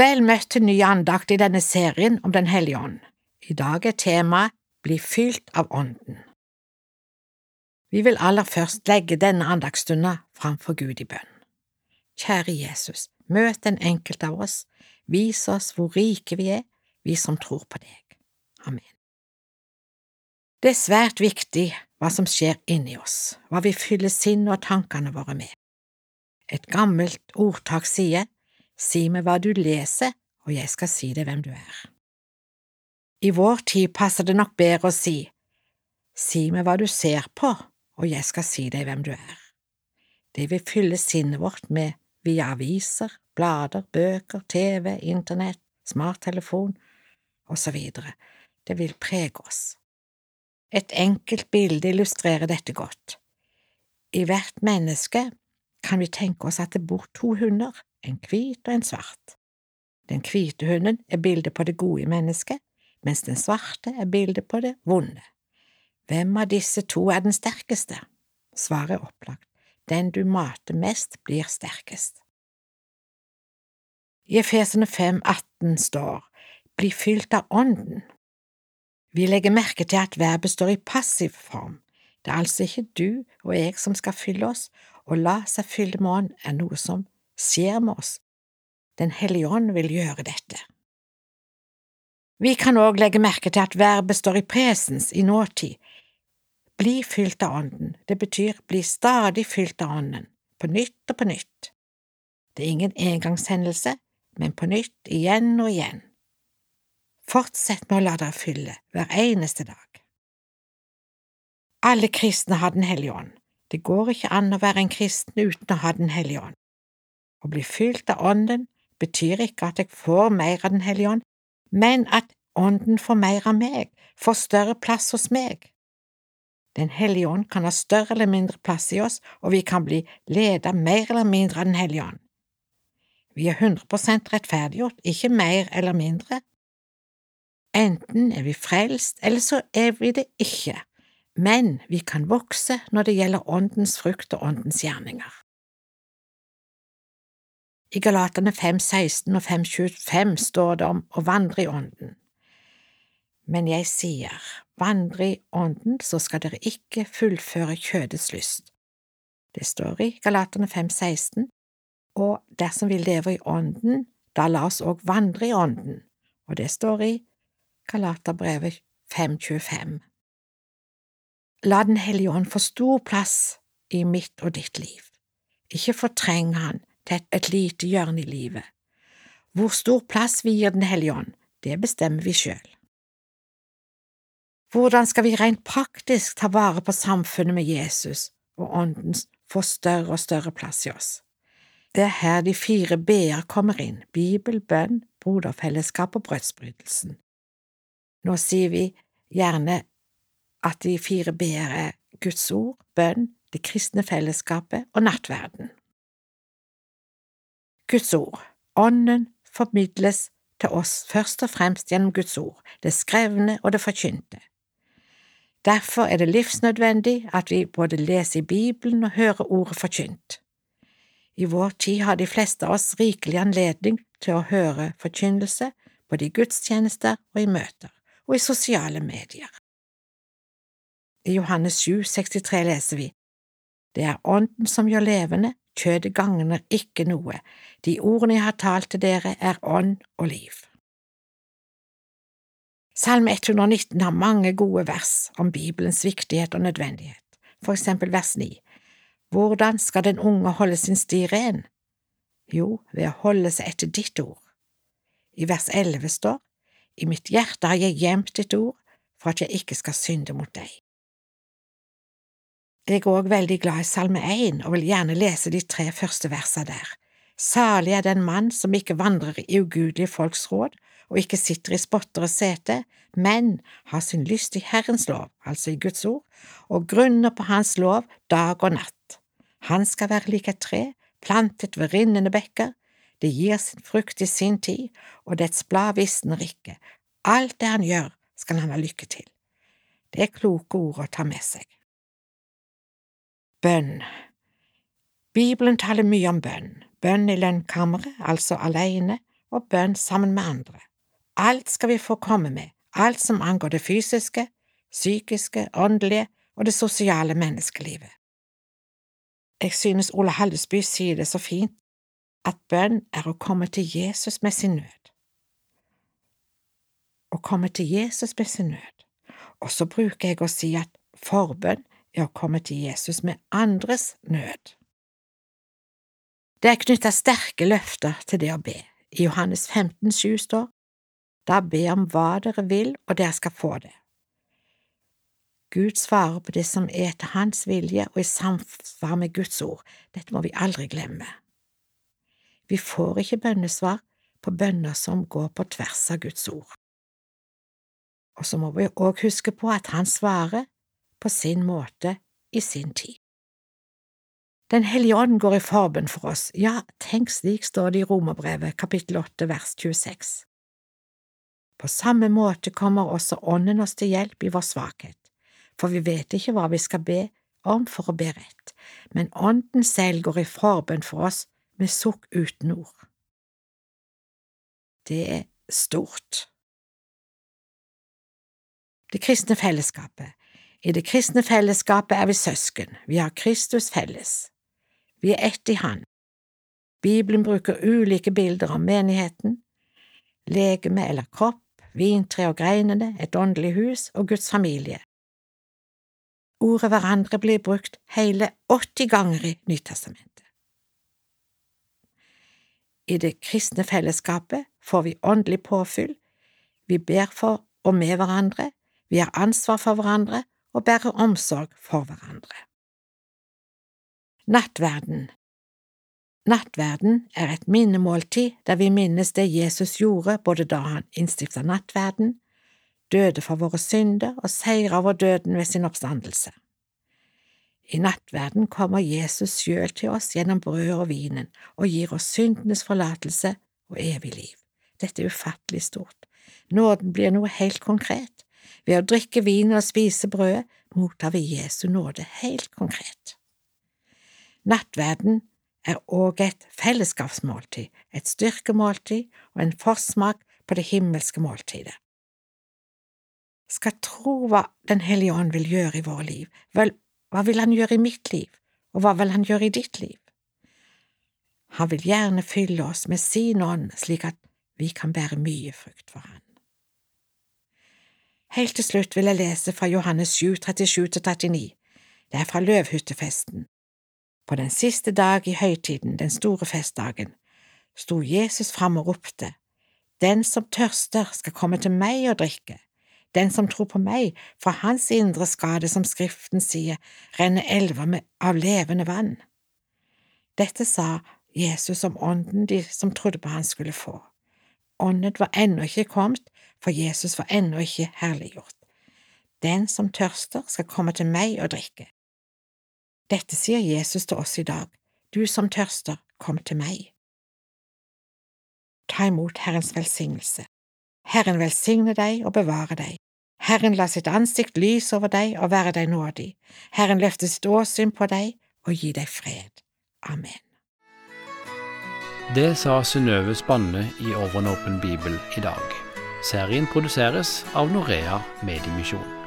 Vel møtt til ny andakt i denne serien om Den hellige ånd. I dag er temaet Bli fylt av Ånden. Vi vil aller først legge denne andaktsstunden framfor Gud i bønn. Kjære Jesus, møt den enkelte av oss, vis oss hvor rike vi er, vi som tror på deg. Amen. Det er svært viktig hva som skjer inni oss, hva vi fyller sinnet og tankene våre med. Et gammelt ordtak sier, si meg hva du leser, og jeg skal si deg hvem du er. I vår tid passer det nok bedre å si, si meg hva du ser på, og jeg skal si deg hvem du er. Det vil fylle sinnet vårt med via aviser, blader, bøker, TV, internett, smarttelefon osv. Det vil prege oss. Et enkelt bilde illustrerer dette godt. I hvert menneske kan vi tenke oss at det bor to hunder, en hvit og en svart. Den hvite hunden er bildet på det gode mennesket, mens den svarte er bildet på det vonde. Hvem av disse to er den sterkeste? Svaret er opplagt, den du mater mest, blir sterkest. I Efesene 5, 18 står Bli fylt av Ånden. Vi legger merke til at verbet står i passiv form. Det er altså ikke du og jeg som skal fylle oss, å la seg fylle med ånd er noe som skjer med oss. Den hellige ånd vil gjøre dette. Vi kan òg legge merke til at verbet står i presens i nåtid. Bli fylt av Ånden, det betyr bli stadig fylt av Ånden, på nytt og på nytt. Det er ingen engangshendelse, men på nytt, igjen og igjen. Fortsett med å la dere fylle hver eneste dag. Alle kristne har Den hellige ånd. Det går ikke an å være en kristen uten å ha Den hellige ånd. Å bli fylt av Ånden betyr ikke at jeg får mer av Den hellige ånd, men at Ånden får mer av meg, får større plass hos meg. Den hellige ånd kan ha større eller mindre plass i oss, og vi kan bli ledet mer eller mindre av Den hellige ånd. Vi er 100% rettferdiggjort, ikke mer eller mindre. Enten er vi frelst, eller så er vi det ikke, men vi kan vokse når det gjelder Åndens frukt og Åndens gjerninger. I Galaterne 5.16 og 5.25 står det om å vandre i Ånden. Men jeg sier, vandre i Ånden, så skal dere ikke fullføre kjødets lyst. Det står i Galaterne 5.16, og dersom vi lever i Ånden, da la oss òg vandre i Ånden, og det står i Galaterbrevet 5.25. La Den hellige ånd få stor plass i mitt og ditt liv. Ikke fortreng han til et, lite hjørne i livet. Hvor stor plass vi gir Den hellige ånd, det bestemmer vi sjøl. Hvordan skal vi rent praktisk ta vare på samfunnet med Jesus og Ånden få større og større plass i oss? Det er her de fire b-er kommer inn, Bibel, bønn, broderfellesskap og brødsbrytelsen. Nå sier vi gjerne at de fire b-er er Guds ord, bønn, det kristne fellesskapet og nattverden. Guds ord, Ånden, formidles til oss først og fremst gjennom Guds ord, det skrevne og det forkynte. Derfor er det livsnødvendig at vi både leser i Bibelen og hører ordet forkynt. I vår tid har de fleste av oss rikelig anledning til å høre forkynnelse både i gudstjenester og i møter, og i sosiale medier. I Johannes 7, 63 leser vi, Det er Ånden som gjør levende, kjødet gagner ikke noe, de ordene jeg har talt til dere er ånd og liv. Salme 119 har mange gode vers om Bibelens viktighet og nødvendighet, for eksempel vers 9. Hvordan skal den unge holde sin sti ren? Jo, ved å holde seg etter ditt ord. I vers elleve står, I mitt hjerte har jeg gjemt ditt ord, for at jeg ikke skal synde mot deg. Jeg er òg veldig glad i Salme 1 og vil gjerne lese de tre første versene der. Salig er den mann som ikke vandrer i ugudelige folks råd og ikke sitter i spotteres sete, men har sin lyst i Herrens lov, altså i Guds ord, og grunner på Hans lov dag og natt. Han skal være lik et tre, plantet ved rinnende bekker, det gir sin frukt i sin tid, og dets blad visner ikke. Alt det han gjør, skal han ha lykke til. Det er kloke ord å ta med seg. Bønn Bibelen taler mye om bønn, bønn i lønnkammeret, altså alene, og bønn sammen med andre. Alt skal vi få komme med, alt som angår det fysiske, psykiske, åndelige og det sosiale menneskelivet. Jeg synes Ole Hallesby sier det så fint, at bønn er å komme til Jesus med sin nød. Å komme til Jesus med sin nød. Og så bruker jeg å si at forbønn er å komme til Jesus med andres nød. Det er knyttet sterke løfter til det å be. I Johannes 15, 7 står, Da be om hva dere vil, og dere skal få det. Gud svarer på det som er etter Hans vilje og i samsvar med Guds ord. Dette må vi aldri glemme. Vi får ikke bønnesvar på bønner som går på tvers av Guds ord. Og så må vi òg huske på at Han svarer på sin måte i sin tid. Den hellige ånd går i forbønn for oss, ja, tenk slik står det i Romerbrevet kapittel 8 vers 26. På samme måte kommer også Ånden oss til hjelp i vår svakhet for vi vet ikke hva vi skal be om for å be rett, men Ånden selv går i forbønn for oss med sukk uten ord. Det er stort. Det kristne fellesskapet I det kristne fellesskapet er vi søsken, vi har Kristus felles. Vi er ett i Han. Bibelen bruker ulike bilder om menigheten, legeme eller kropp, vintre og greinene, et åndelig hus og Guds familie. Ordet hverandre blir brukt hele 80 ganger i Nytestamentet. I det kristne fellesskapet får vi åndelig påfyll, vi ber for og med hverandre, vi har ansvar for hverandre og bærer omsorg for hverandre. Nattverden Nattverden er et minnemåltid der vi minnes det Jesus gjorde både da han innstifta nattverden, døde for våre synder og seira over døden ved sin oppstandelse. I nattverden kommer Jesus sjøl til oss gjennom brødet og vinen og gir oss syndenes forlatelse og evig liv. Dette er ufattelig stort. Nåden blir noe helt konkret. Ved å drikke vin og spise brødet mottar vi Jesu nåde helt konkret. Nattverden er òg et fellesskapsmåltid, et styrkemåltid og en forsmak på det himmelske måltidet skal tro hva Den hellige ånd vil gjøre i våre liv. Vel, hva vil han gjøre i mitt liv, og hva vil han gjøre i ditt liv? Han vil gjerne fylle oss med sin ånd slik at vi kan bære mye frukt for han. Helt til slutt vil jeg lese fra Johannes 7, 37–39. Det er fra løvhyttefesten. På den siste dag i høytiden, den store festdagen, sto Jesus fram og ropte, Den som tørster, skal komme til meg og drikke. Den som tror på meg, fra hans indre skade, som Skriften sier, renner elver av levende vann. Dette sa Jesus om ånden de som trodde på han skulle få. Ånden var ennå ikke kommet, for Jesus var ennå ikke herliggjort. Den som tørster, skal komme til meg og drikke. Dette sier Jesus til oss i dag. Du som tørster, kom til meg. Ta imot Herrens velsignelse. Herren velsigne deg og bevare deg. Herren la sitt ansikt lyse over deg og være deg nådig. Herren løfte sitt åsyn på deg og gi deg fred. Amen. Det sa Synnøve Spanne i Over en åpen bibel i dag. Serien produseres av Norea Mediemisjon.